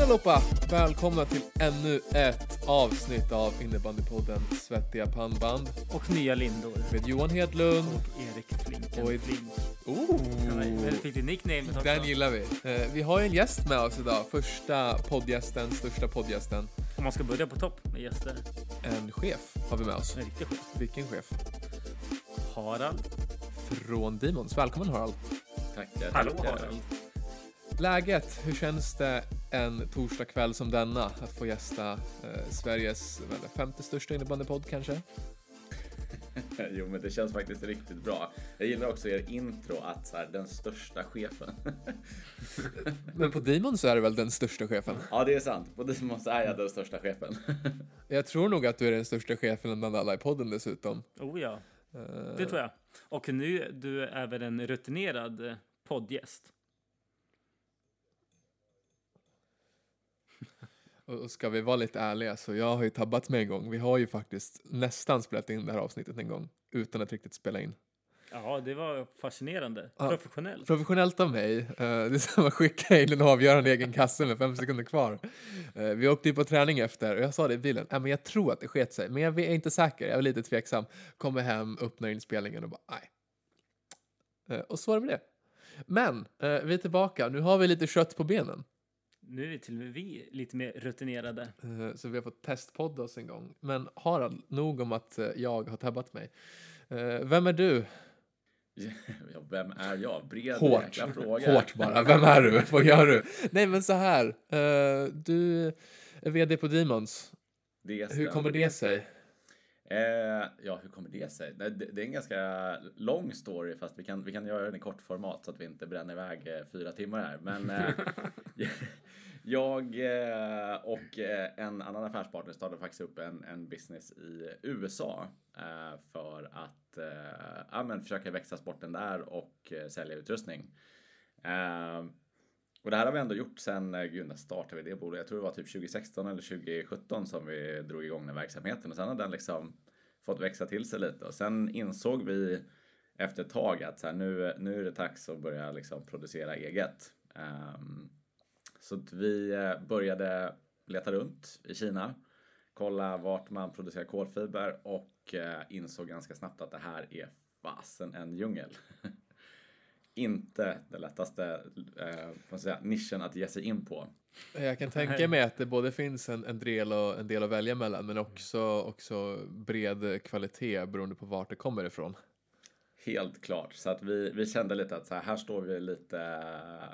Tjena allihopa! Välkomna till ännu ett avsnitt av innebandypodden Svettiga pannband Och nya lindor. med Johan Hedlund. Och Erik Flinken Oj. Flink. Oh, Väldigt viktigt nickname också. den gillar vi. Eh, vi har en gäst med oss idag. Första poddgästen, största poddgästen. Om man ska börja på topp med gäster. En chef har vi med oss. En riktig chef. Vilken chef? Harald. Från Demons. Välkommen Harald. Tackar. Hallå. Harald. Läget, hur känns det en torsdagkväll som denna att få gästa eh, Sveriges väl, femte största innebandypodd kanske? Jo, men det känns faktiskt riktigt bra. Jag gillar också er intro att så här, den största chefen. Men på Demons är du väl den största chefen? ja, det är sant. På Dimons är jag den största chefen. Jag tror nog att du är den största chefen bland alla i podden dessutom. Oh ja, Eh, det tror jag. Och nu, du är väl en rutinerad eh, poddgäst? Och ska vi vara lite ärliga så jag har ju tabbat mig en gång. Vi har ju faktiskt nästan spelat in det här avsnittet en gång utan att riktigt spela in. Ja, det var fascinerande. Ja. Professionellt. Professionellt av mig. Eh, Det är som att skicka in en avgörande egen kasse med fem sekunder kvar. Eh, Vi åkte ju på träning efter och jag sa det i bilen. "Ja, men jag tror att det sket sig, men jag är inte säker. Jag är lite tveksam. Kommer hem, öppnar inspelningen och bara nej. Eh, Och så är det med det. Men vi är tillbaka. Nu har vi lite kött på benen. Nu är till och med vi lite mer rutinerade. Eh, Så vi har fått testpodda oss en gång. Men Harald, nog om att eh, jag har tabbat mig. Eh, Vem är du? Ja, vem är jag? Bred Hårt. fråga. Hårt bara. Vem är du? Vad gör du? Nej, men så här. Du är vd på Demons. Det Hur kommer det sig? Eh, ja, hur kommer det sig? Det, det, är en ganska lång story, fast vi kan, vi kan göra den i kort format så att vi inte bränner iväg eh, fyra timmar här. Men eh, jag eh, och eh, en annan affärspartner startade faktiskt upp en, en business i USA eh, för att eh, ja, men försöka växa sporten där och eh, sälja utrustning. Eh, och det här har vi ändå gjort sen, eh, gud när startade vi det bolaget? Jag tror det var typ 2016 eller 2017 som vi drog igång den verksamheten och sen har den liksom fått växa till sig lite och sen insåg vi efter ett tag att så här, nu, nu är det dags att börja liksom producera eget. Um, så att vi eh, började leta runt i Kina, kolla vart man producerar kolfiber och eh, insåg ganska snabbt att det här är fasen en djungel. Inte den lättaste eh, säga, nischen att ge sig in på. Jag kan tänka mig att det både finns en, en, del, och, en del att välja mellan men också, också bred kvalitet beroende på vart det kommer ifrån. Helt klart. Så att vi, vi kände lite att så här, här står vi lite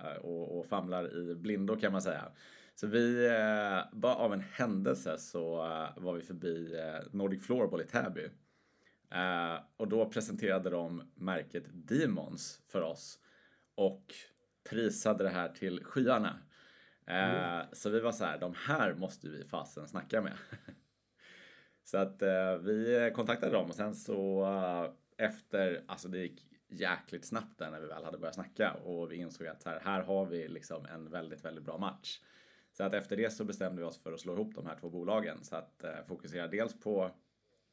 eh, och, och famlar i blindo kan man säga. Så vi, eh, bara av en händelse så eh, var vi förbi Nordic Floorball i Täby. Eh, och då presenterade de märket Demons för oss och prisade det här till skyarna. Eh, Så vi var så här, de här måste vi fasen snacka med. Så att eh, vi kontaktade dem och sen så eh, efter, alltså det gick jäkligt snabbt där när vi väl hade börjat snacka och vi insåg att här, här har vi liksom en väldigt, väldigt bra match. Så att efter det så bestämde vi oss för att slå ihop de här två bolagen så att eh, fokusera dels på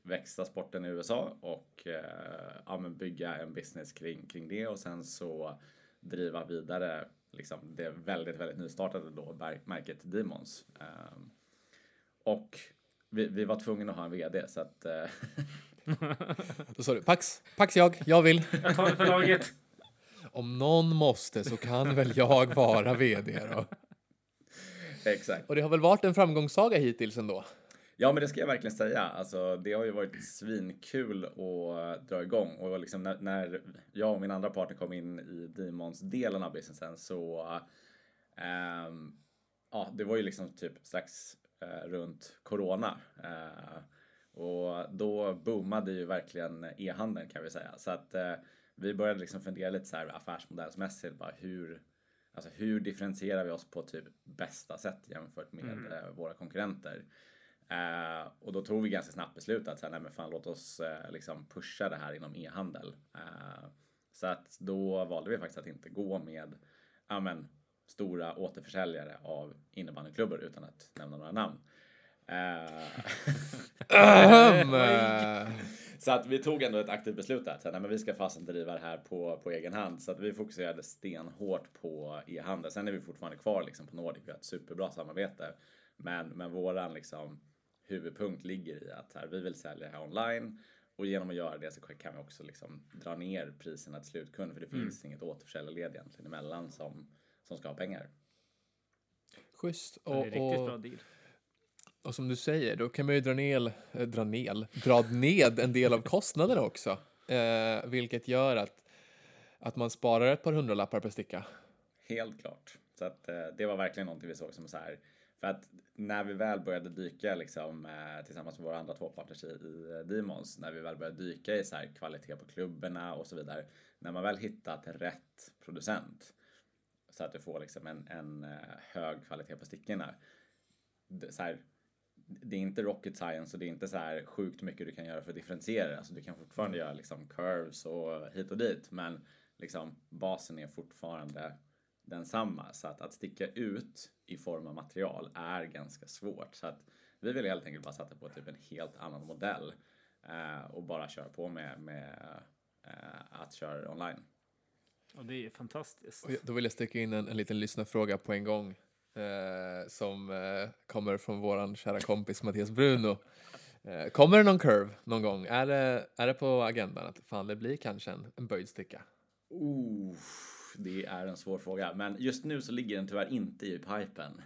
växa sporten i USA och eh, ja, men bygga en business kring, kring det och sen så driva vidare liksom det väldigt, väldigt nystartade då mär- märket Demons. Ehm, och vi, vi var tvungna att ha en vd så att eh, Då sa du Pax, Pax jag, jag vill. Jag tar det för laget. Om någon måste så kan väl jag vara vd då. exakt. Och det har väl varit en framgångssaga hittills ändå? Ja, men det ska jag verkligen säga. Alltså, det har ju varit svinkul att dra igång och liksom när, när jag och min andra partner kom in i Demons-delen av businessen så ehm, ja, det var ju liksom typ strax eh, runt corona. Eh, och då boomade ju verkligen e-handeln kan vi säga. Så att eh, vi började liksom fundera lite så här affärsmodellsmässigt. Bara hur, alltså hur differentierar vi oss på typ bästa sätt jämfört med eh, våra konkurrenter? Eh, och då tog vi ganska snabbt beslut att säga, nej men fan låt oss eh, liksom pusha det här inom e-handel. Eh, så att då valde vi faktiskt att inte gå med ja, men, stora återförsäljare av innebandyklubbor utan att nämna några namn. Eh, Så att vi tog ändå ett aktivt beslut att nej, men vi ska fasen driva det här på, på egen hand. Så att vi fokuserade stenhårt på e-handel. Sen är vi fortfarande kvar liksom på Nordic. Vi har ett superbra samarbete. Men, men våran liksom huvudpunkt ligger i att här, vi vill sälja det här online. Och genom att göra det så kan vi också liksom dra ner priserna till slutkund. För det finns inget återförsäljarled egentligen emellan som, som ska ha pengar. Schysst. Det är Och, riktigt bra och, deal. och som du säger, då kan man ju dra ner, eh, dra ner, dra ned en del av kostnaderna också. Eh, vilket gör att, att man sparar ett par hundralappar per sticka. Helt klart. Så att eh, det var verkligen någonting vi såg som så här. För att när vi väl började dyka liksom eh, tillsammans med våra andra två partners i, i Demons, när vi väl började dyka i så här kvalitet på klubborna och så vidare. När man väl hittat rätt producent så att du får liksom en, en eh, hög kvalitet på stickorna. Det, så här, det är inte rocket science och det är inte så här sjukt mycket du kan göra för att differentiera. Alltså du kan fortfarande göra liksom curves och hit och dit, men liksom basen är fortfarande densamma. Så att, att sticka ut i form av material är ganska svårt. Så att vi vill helt enkelt bara sätta på typ en helt annan modell eh, och bara köra på med, med eh, att köra online. Och det är ju fantastiskt. Och då vill jag sticka in en, en liten lyssnarfråga på en gång. Eh, som eh, kommer från våran kära kompis Mattias Bruno. Eh, kommer det någon curve någon gång? Är det, är det på agendan att fan det blir kanske en, en böjd sticka? Oh, det är en svår fråga, men just nu så ligger den tyvärr inte i pipen.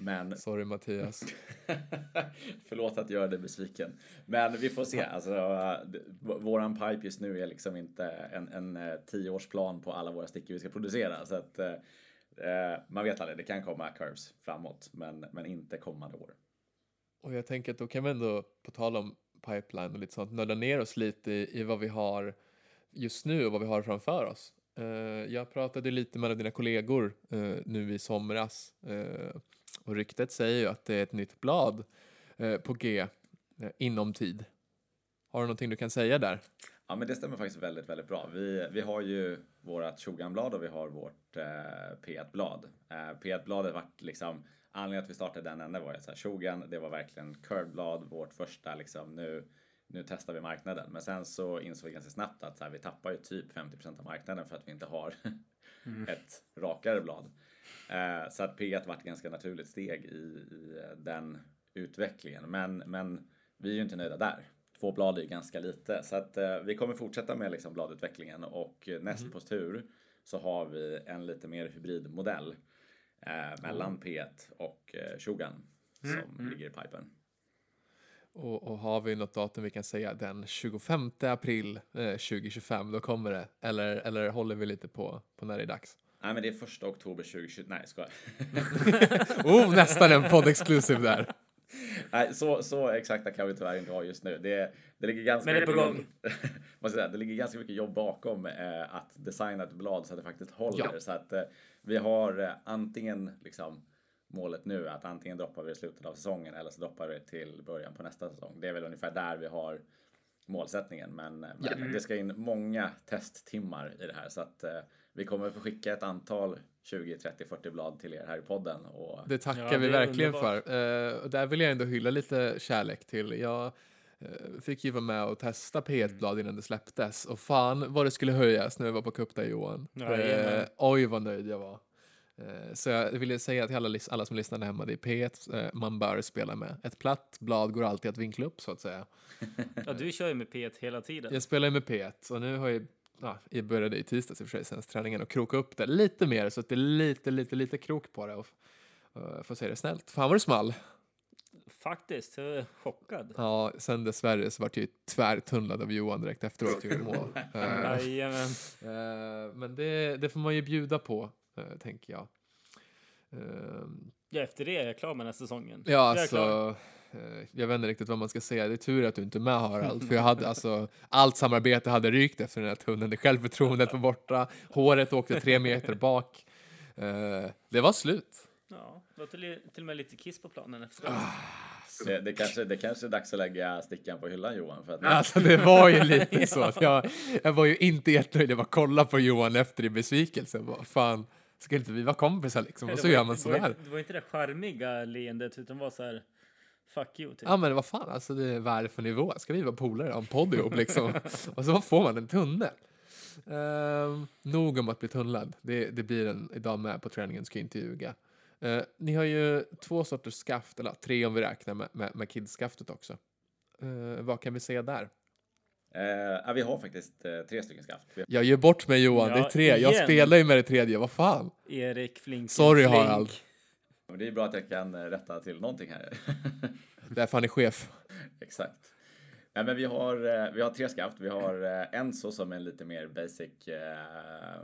Men Sorry Mattias. Förlåt att göra dig besviken. Men vi får se. Alltså, våran pipe just nu är liksom inte en, en eh, tioårsplan på alla våra stickor vi ska producera. Så att eh, eh, man vet aldrig, det kan komma curves framåt, men, men inte kommande år. Och jag tänker att då kan vi ändå, på tal om pipeline och lite sånt, nörda ner oss lite i, i vad vi har just nu och vad vi har framför oss. Eh, jag pratade lite med dina kollegor eh, nu i somras eh, och ryktet säger ju att det är ett nytt blad på G inom tid. Har du någonting du kan säga där? Ja, men det stämmer faktiskt väldigt, väldigt bra. Vi, vi har ju vårat Shogun-blad och vi har vårt eh, P1-blad. Eh, P1-bladet vart liksom, anledningen att vi startade den änden var ju så här, Shogun, det var verkligen curvblad, vårt första liksom, nu, nu testar vi marknaden. Men sen så insåg vi ganska snabbt att så här, vi tappar ju typ 50% av marknaden för att vi inte har ett rakare blad. Eh, så att P1 vart ett ganska naturligt steg i, i eh, den utvecklingen. Men, men vi är ju inte nöjda där. Två blad är ju ganska lite. Så att eh, vi kommer fortsätta med liksom bladutvecklingen och näst på tur så har vi en lite mer hybridmodell eh, mellan P1 och eh, Shogun som ligger i pipen. Och, och har vi något datum vi kan säga den 25 april eh, 2025, då kommer det. Eller, eller håller vi lite på, på när det är dags? Nej men det är första oktober 2020. Nej jag skojar. Oh, nästan en podd exclusive där. Nej, så, så exakta kan vi tyvärr inte vara just nu. Det, det ligger ganska Men det är på mycket- Måste säga, det ligger ganska mycket jobb bakom eh, att designa ett blad så att det faktiskt håller. Ja. Så att eh, vi har eh, antingen liksom målet nu att antingen droppar vi i slutet av säsongen eller så droppar vi till början på nästa säsong. Det är väl ungefär där vi har målsättningen. Men, men det ska in många testtimmar i det här så att eh, vi kommer få skicka ett antal 20, 30, 40 blad till er här i podden. Och Det tackar Ja, vi det är verkligen underbart. för. Eh, och där vill jag ändå hylla lite kärlek till. Jag eh, fick ju vara med och testa P1-blad innan det släpptes. Och fan vad det skulle höjas när vi var på cup där Johan. Ja, eh, oj vad nöjd jag var. Eh, så jag ville säga till alla, alla som lyssnar hemma, det är P1 eh, man bör spela med. Ett platt blad går alltid att vinkla upp så att säga. Ja, du kör ju med P1 hela tiden. Jag spelar ju med P1 och nu har jag, ja, jag började i tisdags i och för sig, senaste träningen, och kroka upp det lite mer så att det är lite, lite, lite krok på det. Och, uh, får säga det snällt. Fan vad det small. Faktiskt, jag är chockad. Ja, sen dessvärre så vart jag ju tvärtunnlad av Johan direkt efteråt. Eh, eh, men det, det får man ju bjuda på, eh, tänker jag. Ehm, Ja, efter det är jag klar med den här säsongen. Ja, alltså. eh, Jag vet inte riktigt vad man ska säga. Det är tur att du inte är med Harald. För jag hade alltså, allt samarbete hade rykt efter den här tunneln. Det självförtroendet var borta. Håret åkte tre meter bak. Eh, Det var slut. Ja, det var till, till och med lite kiss på planen efter. Ah. det, det, kanske, det kanske är dags att lägga stickan på hyllan Johan. För att Alltså det var ju lite så. Att jag, jag var ju inte jättenöjd. Jag bara kolla på Johan efter i besvikelse. Fan, ska inte vi vara kompisar liksom? Och så gör man sådär. Det var inte det charmiga leendet, utan var så här Fuck you, typ. Ja men vad fan, alltså det, är det för nivå? Ska vi vara polare och en podd ihop liksom? och så får man en tunnel. Uh, nog om att bli tunnlad. Det, det blir en idag med på träningen, ska inte ljuga. Uh, ni har ju två sorters skaft, eller tre om vi räknar med, med, med kidskaftet också. Uh, vad kan vi se där? Eh, ja, vi har faktiskt eh, tre stycken skaft. Jag ger bort mig Johan, det är Ja, tre. Jag igen. spelar ju med det tredje, vad fan? Erik Flink. Sorry, Flink. Harald. det är bra att jag kan eh, rätta till någonting här. Därför han är chef. Exakt. Nej, men vi har, eh, vi har tre skaft. Vi har eh, en så som en lite mer basic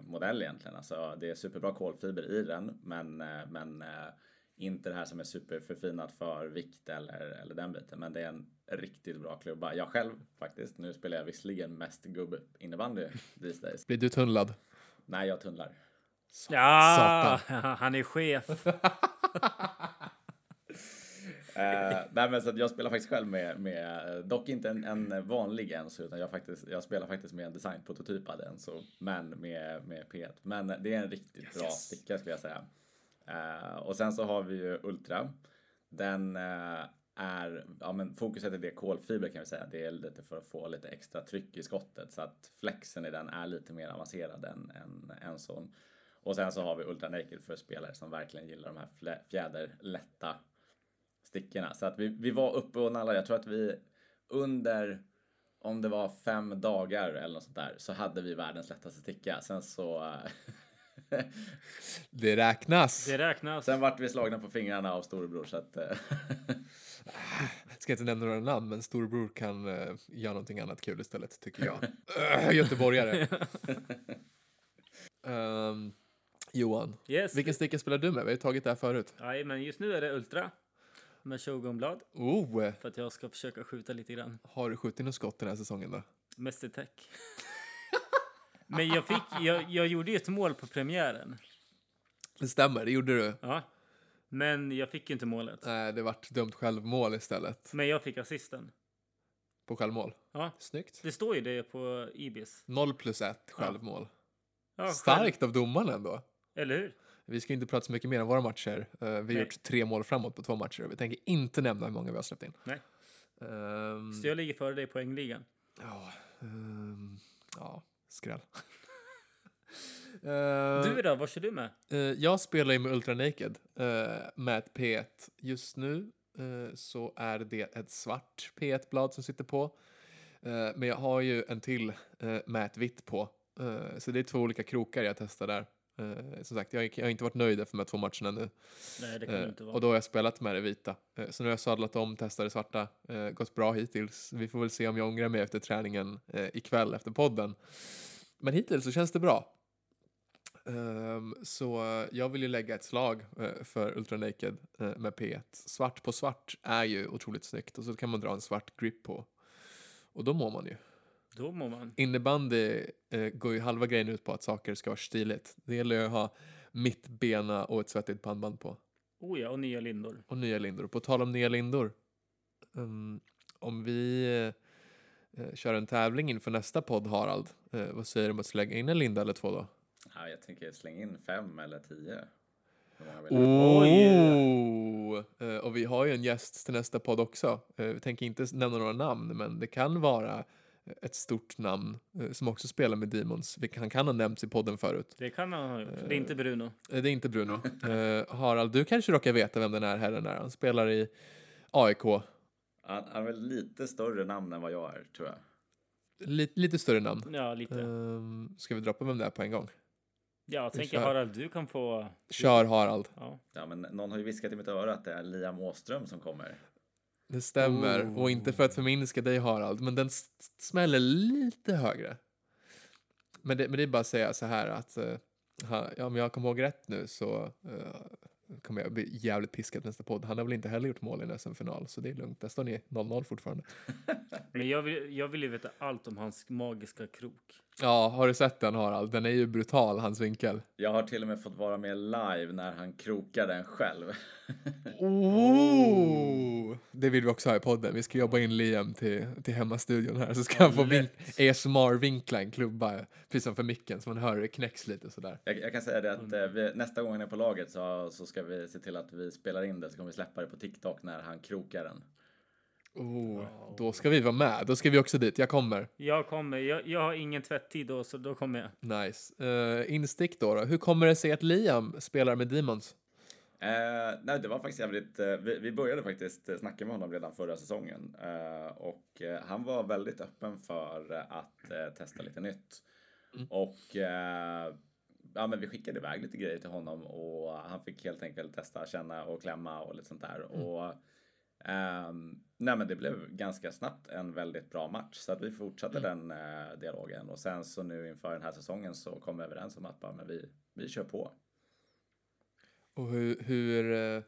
modell egentligen. Alltså, det är superbra kolfiber i den, men, men inte det här som är superförfinat för vikt eller, eller den biten. Men det är en riktigt bra klubba. Jag själv faktiskt, nu spelar jag visserligen mest gubb-innebandy these days. Blir du tunnlad? Nej, jag tunnlar. Ja, han är chef. Eh, nej, men så att jag spelar faktiskt själv med, med dock inte en, en vanlig Enso, utan jag, faktiskt, jag spelar faktiskt med en designprototypad Enso, men med, med P1. Men det är en riktigt bra sticka skulle jag säga. Eh, och sen så har vi ju Ultra. Den eh, är, ja men fokuset är det kolfiber kan vi säga. Det är lite för att få lite extra tryck i skottet så att flexen i den är lite mer avancerad än, än Enson. Och sen så har vi Ultra Naked för spelare som verkligen gillar de här fjäderlätta stickorna. Så att vi, vi var uppe och nallade. Jag tror att vi under, om det var fem dagar eller något sånt där, så hade vi världens lättaste sticka. Sen så... Eh, Det räknas. Det räknas. Sen vart vi slagna på fingrarna av storebror så att... eh, Ska inte nämna några namn, men storebror kan uh, göra någonting annat kul istället, tycker jag. uh, göteborgare. Ehm, Johan, Yes. vilken sticka spelar du med? Vi har ju tagit det här förut. Nej, men just nu är det Ultra med shogunblad Oh, för att jag ska försöka skjuta lite grann. har du skjutit något skott den här säsongen då? Mästertech. Men jag fick, jag, jag gjorde ju ett mål på premiären. Det stämmer, det gjorde du. Ja. Men jag fick ju inte målet. Nej, det vart dömt självmål istället. Men jag fick assisten. På självmål. Ja, Snyggt. det står ju det på Ibis. 0 plus 1 självmål. Ja, själv- Starkt av domaren ändå. Eller hur? Vi ska inte prata så mycket mer om våra matcher. Eh, vi har Nej. gjort tre mål framåt på två matcher. Vi tänker inte nämna hur många vi har släppt in. Nej. Ehm, Så jag ligger före dig i poängligan. Ja, ehm, ja skräll. Ehm, Du då, vad kör du med? eh, jag spelar ju med Ultra Naked eh, med ett P1. Just nu eh, så är det ett svart P1-blad som sitter på. Eh, men jag har ju en till eh, med ett vitt på. Eh, så det är två olika krokar jag testar där. Eh, som sagt, jag, har- jag har inte varit nöjd efter de här två matcherna nu. Nej, det kan du Eh, inte vara. och då har jag spelat med det vita. Eh, så nu har jag sadlat om, testat det svarta. Eh, gått bra hittills. Vi får väl se om jag ångrar mig efter träningen eh, ikväll efter podden. Men hittills så känns det bra. Ehm, så jag vill ju lägga ett slag eh, för Ultra Naked eh, med P1. Svart på svart är ju otroligt snyggt och så kan man dra en svart grip på. Och då mår man ju. Då mår man. Innebandy eh, går ju halva grejen ut på att saker ska vara stiligt. Det gäller ju att ha mittbena och ett svettigt pannband på. Oh ja, och nya lindor. Och nya lindor. På tal om nya lindor. Um, om vi eh, kör en tävling inför nästa podd, Harald. eh, vad säger du om att slänga in en linda eller två då? ja, jag tänker slänga in fem eller tio. Oh. Eh, och vi har ju en gäst till nästa podd också. Eh, vi tänker inte nämna några namn, men det kan vara ett stort namn eh, som också spelar med Demons. Han kan ha nämnts i podden förut. Det kan han ha gjort. Det är inte Bruno. Eh, Det är inte Bruno. Harald, du kanske råkar veta vem den här herren är. Han spelar i AIK. Han, han är väl lite större namn än vad jag är, tror jag. Lite, lite större namn. Ja, lite. Um, ska vi droppa vem det är på en gång? Jag vi tänker kör. Harald, du kan få... Kör Harald. Ja. Ja, men någon har ju viskat i mitt öra att det är Liam Åström som kommer. Det stämmer. Oh. Och inte för att förminska dig Harald, men den smäller lite högre. Men det, men det är bara att säga så här att uh, ha, ja, om jag kommer ihåg rätt nu så eh, kommer jag bli jävligt piskad nästa podd. Han har väl inte heller gjort mål i en SM-final, så det är lugnt. Där står ni 0-0 fortfarande. Men jag vill, jag vill ju veta allt om hans magiska krok. Ja, har du sett den Harald? Den är ju brutal, hans vinkel. Jag har till och med fått vara med live när han krokar den själv. Oh! Det vill vi också ha i podden. Vi ska jobba in Liam till, till hemmastudion här så ska han få vink- ASMR-vinkla en klubba precis som för micken så man hör det knäcks lite sådär. Jag, jag kan säga det att eh, vi, nästa gång han är på laget så, så ska vi se till att vi spelar in det så kommer vi släppa det på TikTok när han krokar den. Oh, då ska vi vara med. Då ska vi också dit. Jag kommer. Jag kommer. Jag, jag har ingen tvätttid då, så då kommer jag. Nice. Uh, instick då, då. Hur kommer det sig att Liam spelar med Demons? Eh, nej, det var faktiskt jävligt. Eh, vi, vi började faktiskt snacka med honom redan förra säsongen och han var väldigt öppen för att testa lite nytt. Och ja, men vi skickade iväg lite grejer till honom och han fick helt enkelt testa, känna och klämma och lite sånt där. Och Um, nej men det blev ganska snabbt en väldigt bra match så att vi fortsatte mm. den uh, dialogen och sen så nu inför den här säsongen så kom vi överens om att bara, men vi, vi kör på. Och hur, hur, uh,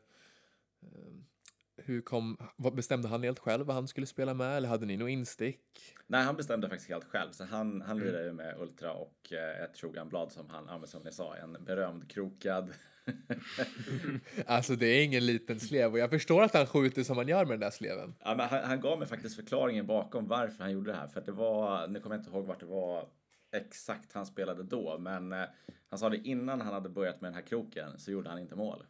hur kom, vad bestämde han helt själv vad han skulle spela med eller hade ni något instick? Nej, han bestämde faktiskt helt själv så han, han mm. lirade ju med Ultra och uh, ett Shogun-blad som han, som ni sa, en berömd krokad alltså det är ingen liten slev och jag förstår att han skjuter som han gör med den där sleven. Ja, men han, han gav mig faktiskt förklaringen bakom varför han gjorde det här. För det var, nu kommer jag inte ihåg vart det var exakt han spelade då, men eh, han sa det innan han hade börjat med den här kroken så gjorde han inte mål.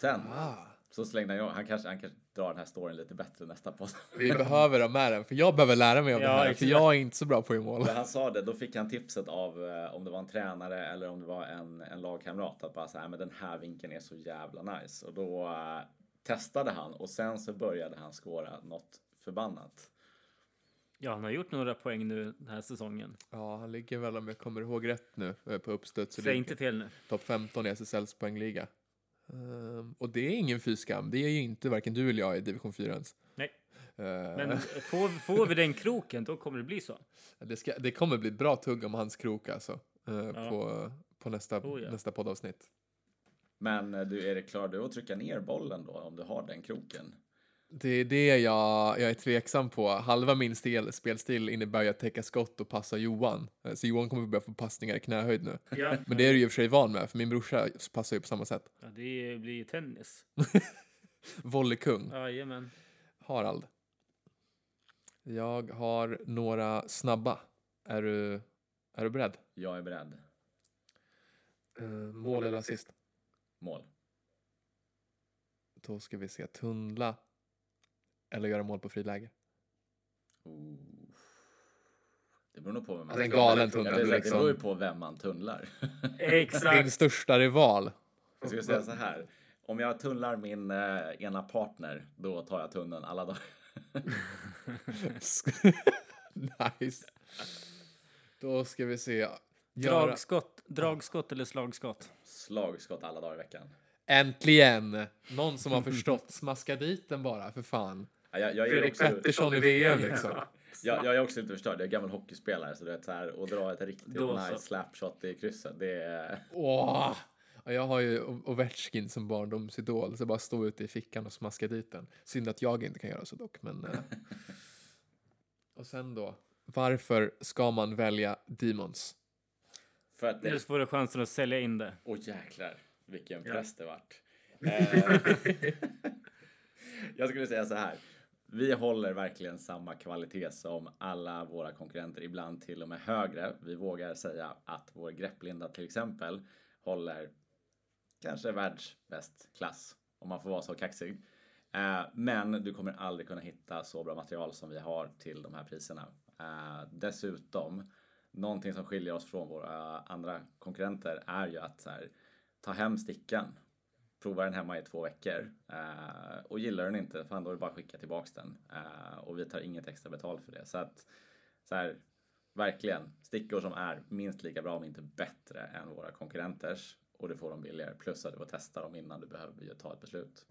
Sen ah. så slängde han han kanske, han kanske drar den här storyn lite bättre nästa podd. Vi behöver ha med den, för jag behöver lära mig om ja, det här, för jag är inte så bra på att mål. När han sa det, då fick han tipset av eh, om det var en tränare eller om det var en, en lagkamrat att bara säga, men den här vinkeln är så jävla nice. Och då eh, testade han och sen så började han skåra något förbannat. Ja, han har gjort några poäng nu den här säsongen. Ja, han ligger väl om jag kommer ihåg rätt nu eh, på uppstuds. Säg inte fel nu. Topp 15 i SSLs poängliga. Um, och det är ingen fy skam. Det är ju inte varken du eller jag i division 4 ens. Nej. Uh, Men får, får vi den kroken, då kommer det bli så. Det, ska, det kommer bli bra tugg om hans krok alltså. Uh, ja. på, på nästa, oh, ja. nästa poddavsnitt. Men eh, du, är det klar du att trycka ner bollen då, om du har den kroken? Det är det jag, jag är tveksam på. Halva min stel, spelstil innebär ju att täcka skott och passa Johan. Så Johan kommer börja få passningar i knähöjd nu. Ja. Men det är du ju för sig van med, för min brorsa passar ju på samma sätt. Ja, det blir tennis. Volleykung. Jajamän. Harald. Jag har några snabba. Är du, är du beredd? Jag är beredd. Uh, mål eller assist? Mål. Då ska vi se. Tunnla eller göra mål på friläge? Oh. Det beror nog på vem man... Alltså en galen tunnel. Det, liksom. det beror ju på vem man tunnlar. Exakt. Din största rival. Jag ska säga så här. Om jag tunnlar min eh, ena partner, då tar jag tunneln alla dagar. nice. Då ska vi se. Dragskott, dragskott eller slagskott? Slagskott alla dagar i veckan. Äntligen! Någon som har förstått. Smaska dit den bara, för fan. Ja, jag, jag Fredrik också, Pettersson i VM liksom. jag, jag är också lite förstörd. Jag är gammal hockeyspelare så du vet så här och dra ett riktigt nice slapshot i krysset. Det är... Åh! Jag har ju Ovechkin som barndomsidol, så bara stå ute i fickan och smaska dit den. Synd att jag inte kan göra så dock, men... Eh. och sen då, varför ska man välja Demons? För att det... Nu får du chansen att sälja in det. Åh jäklar, vilken press ja. det vart. Eh, jag skulle säga så här. Vi håller verkligen samma kvalitet som alla våra konkurrenter, ibland till och med högre. Vi vågar säga att vår grepplinda till exempel håller kanske världsbäst klass, om man får vara så kaxig. Eh, men du kommer aldrig kunna hitta så bra material som vi har till de här priserna. Eh, dessutom, någonting som skiljer oss från våra andra konkurrenter är ju att här, ta hem stickan prova den hemma i två veckor eh, och gillar den inte, fan då är det bara att skicka tillbaks den Eh, och vi tar inget extra betalt för det. Så att så här, verkligen stickor som är minst lika bra om inte bättre än våra konkurrenters och du får dem billigare plus att du får testa dem innan du behöver ta ett beslut.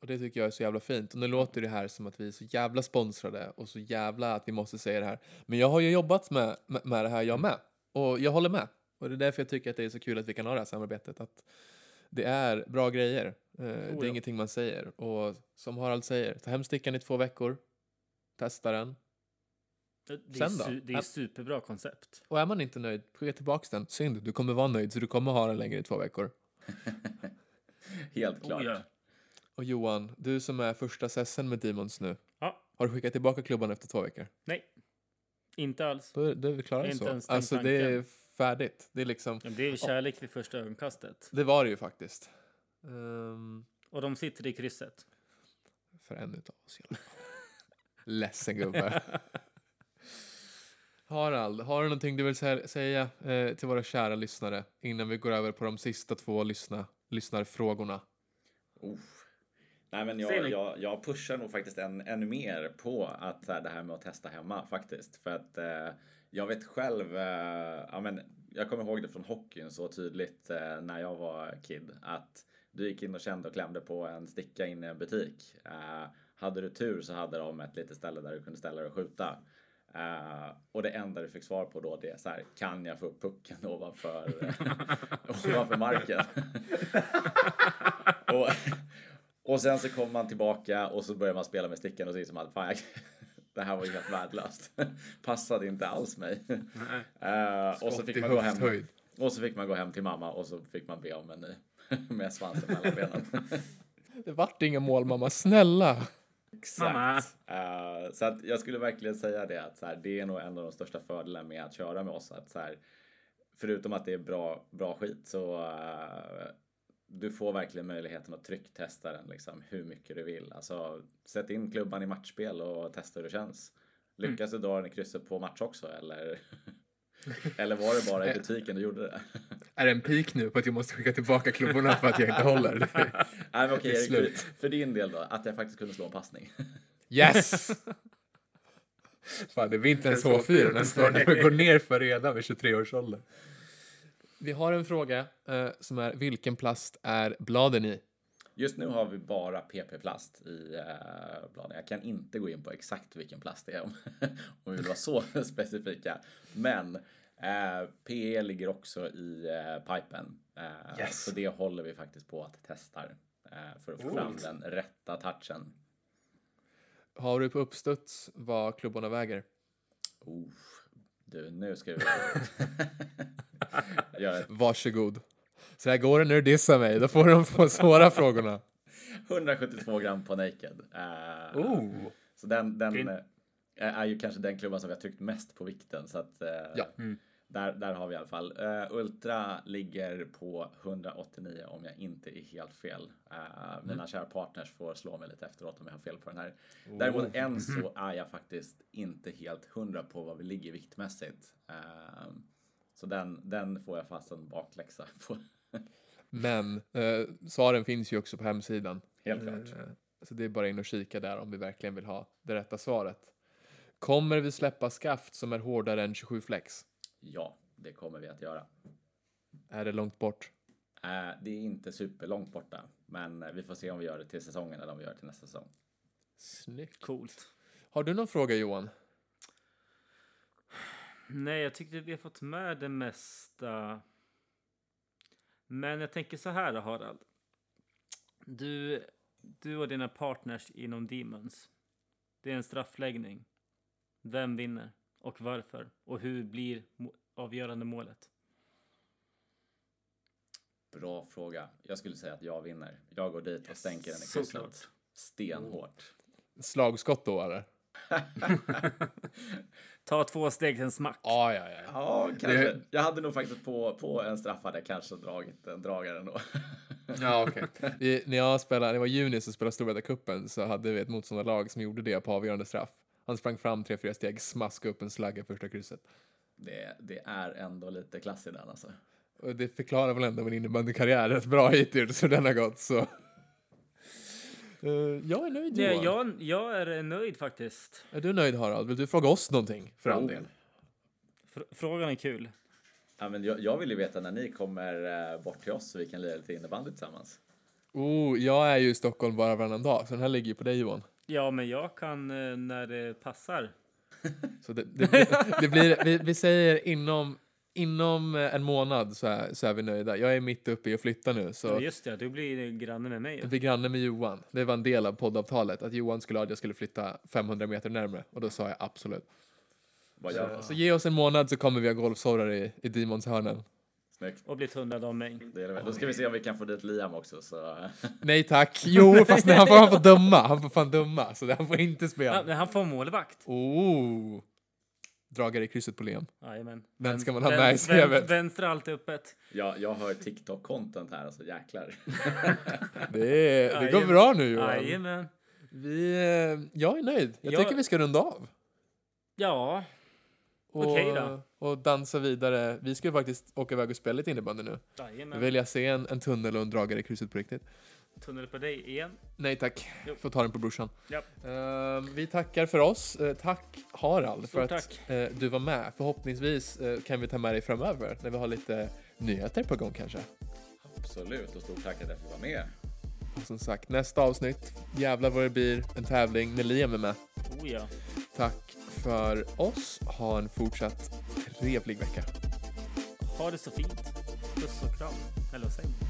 Och det tycker jag är så jävla fint. Och nu låter det här som att vi är så jävla sponsrade och så jävla att vi måste säga det här. Men jag har ju jobbat med, med, med det här jag med. Och jag håller med. Och det är därför jag tycker att det är så kul att vi kan ha det här samarbetet. Att det är bra grejer. Eh, det är ingenting man säger. Och som Harald säger, ta hem stickan i två veckor. Testa den. Det är, Sen då? det är superbra koncept. Och är man inte nöjd, skicka tillbaka den. Synd, du kommer vara nöjd så du kommer ha den längre i två veckor. Helt klart. Oh, ja. Och Johan, du som är första sessen med Demons nu. Ja. Har du skickat tillbaka klubban efter två veckor? Nej, inte alls. Då är, då är vi klara Inte så. ens Alltså det är. Färdigt. Det är liksom, Det är kärlek vid första ögonkastet. det var det ju faktiskt. Ehm, Och de sitter i krysset. för en utav oss i alla fall. Ledsen gubbe. Harald, har du någonting du vill sä- säga eh, till våra kära lyssnare innan vi går över på de sista två lyssna, lyssnarfrågorna? Uff. Nej, men jag, jag, jag pushar nog faktiskt än, ännu mer på att så här, det här med att testa hemma faktiskt. För att eh, jag vet själv, eh, ja, men, jag kommer ihåg det från hockeyn så tydligt eh, när jag var kid. Att du gick in och kände och klämde på en sticka in i en butik. Eh, hade du tur så hade de ett litet ställe där du kunde ställa dig och skjuta. Eh, och det enda du fick svar på då det är så här, kan jag få upp pucken ovanför, ovanför marken? och, och sen så kommer man tillbaka och så börjar man spela med stickan och så inser man att fan, jag, det här var ju helt värdelöst. Passade inte alls mig. Eh, och, så fick man gå hem, och så fick man gå hem till mamma och så fick man be om en ny med svansen mellan benen. Det vart inga mål mamma, snälla! Exakt. Mamma. Eh, så att jag skulle verkligen säga det att så här, det är nog en av de största fördelarna med att köra med oss. Att så här, förutom att det är bra, bra skit så eh, du får verkligen möjligheten att trycktesta den liksom hur mycket du vill. Alltså sätt in klubban i matchspel och testa hur det känns. Lyckas du dra den i krysset på match också eller? eller var det bara i butiken du gjorde det? Är det en pik nu på att jag måste skicka tillbaka klubborna för att jag inte håller? Nej men okej, för, för din del då, att jag faktiskt kunde slå en passning. Yes! Fan, det är vinterns H4 nästa år. Det går ner för redan vid 23 års ålder. Vi har en fråga eh, som är vilken plast är bladen i? Just nu har vi bara PP-plast i eh, bladen. Jag kan inte gå in på exakt vilken plast det är om, om vi vill vara så specifika. Men eh, PE ligger också i eh, pipen. Eh, Yes. Så det håller vi faktiskt på att testa eh, för att få fram den rätta touchen. Har du på uppstuds vad klubborna väger? Oh, du, nu ska vi ett Varsågod. Så här går det när du dissar mig. Då får de få svåra frågorna. 172 gram på naked. Eh, Oh. Så den, den eh, är ju kanske den klubban som vi har tryckt mest på vikten. Så att, eh, Ja. Där, där har vi i alla fall. Eh, Ultra ligger på 189 om jag inte är helt fel. Eh, Mina kära partners får slå mig lite efteråt om jag har fel på den här. Däremot än så är jag faktiskt inte helt hundra på vad vi ligger viktmässigt. Eh, så den, den får jag fast en bakläxa på. Men svaren finns ju också på hemsidan. Helt klart. Så det är bara in och kika där om vi verkligen vill ha det rätta svaret. Kommer vi släppa skaft som är hårdare än 27 flex? Ja, det kommer vi att göra. Är det långt bort? Eh, Det är inte superlångt borta, men vi får se om vi gör det till säsongen eller om vi gör det till nästa säsong. Snyggt. Coolt. Har du någon fråga Johan? Nej, jag tyckte vi har fått med det mesta. Men jag tänker så här Harald. Du, du och dina partners inom Demons. Det är en straffläggning. Vem vinner? Och varför? Och hur blir avgörande målet? Bra fråga. Jag skulle säga att jag vinner. Jag går dit och stänker den i krysset. Stenhårt. Slagskott då eller? Ta två steg till en smack. Ja, ja, ja. Ja, kanske. Jag hade nog faktiskt på, på en straff hade jag kanske dragit en dragare ändå. Ja, okej. Vi- När jag spelade, när det var juni så spelade Storvreta-cupen så hade vi ett motståndarlag som gjorde det på avgörande straff. Han sprang fram tre, fyra steg, smaskade upp en slagga första krysset. Det, det är ändå lite klass i den alltså. Och det förklarar väl ändå min innebandykarriär rätt bra hittills hur den har gått så. Eh, jag är nöjd Nej, jag, jag är nöjd faktiskt. Är du nöjd Harald? Vill du fråga oss någonting för all Oh. del? Fr- frågan är kul. Ja, men jag, jag vill ju veta när ni kommer eh, bort till oss så vi kan lira lite innebandy tillsammans. Oh, jag är ju i Stockholm bara varannan dag så den här ligger ju på dig Johan. Ja, men jag kan eh, när det passar. Så det, det, blir- det blir, vi, vi säger inom, inom eh, en månad så är, så är vi nöjda. Jag är mitt uppe i att flytta nu Ja, så just det, du blir granne med mig. jag blir granne med Johan. Det var en del av poddavtalet att Johan skulle ha att jag skulle flytta 500 meter närmre och då sa jag absolut. Så, så ge oss en månad så kommer vi ha golfsorrar i, i Demons hörnen. Snyggt. Och bli tunnad av mig. Det är det. Då ska vi se om vi kan få dit Liam också. Så. Nej tack. Jo, fast nej, han, får, han får döma. Han får fan döma. Så han får inte Ja, spela. men han får målvakt. Oh. Dragare i krysset på Liam. Jajamän. Den ska man ha med i CV:t. Vänster alltid öppet. Jag, jag har TikTok-content här, alltså jäklar. Det, det går bra nu Johan. Jajamän. Vi, eh, jag är nöjd. Jag Jag- tycker vi ska runda av. Ja, Och, Okej då. och dansa vidare. Vi ska ju faktiskt åka iväg och spela lite innebandy nu. Nu jajamän. vill jag se en, en tunnel och en dragare i krysset på riktigt. Tunnel på dig igen. Nej tack. Jo. Får ta den på brorsan. Ja. Eh, vi tackar för oss. Eh, tack Harald för Stort att eh, du var med. Förhoppningsvis eh, kan vi ta med dig framöver när vi har lite nyheter på gång kanske. Absolut, och stort tack att jag fick vara med. Och som sagt, nästa avsnitt, jävlar vad det blir, en tävling när Liam är med. Oh ja. Tack för oss. Ha en fortsatt trevlig vecka. Ha det så fint. Puss och kram. Eller vad säger man?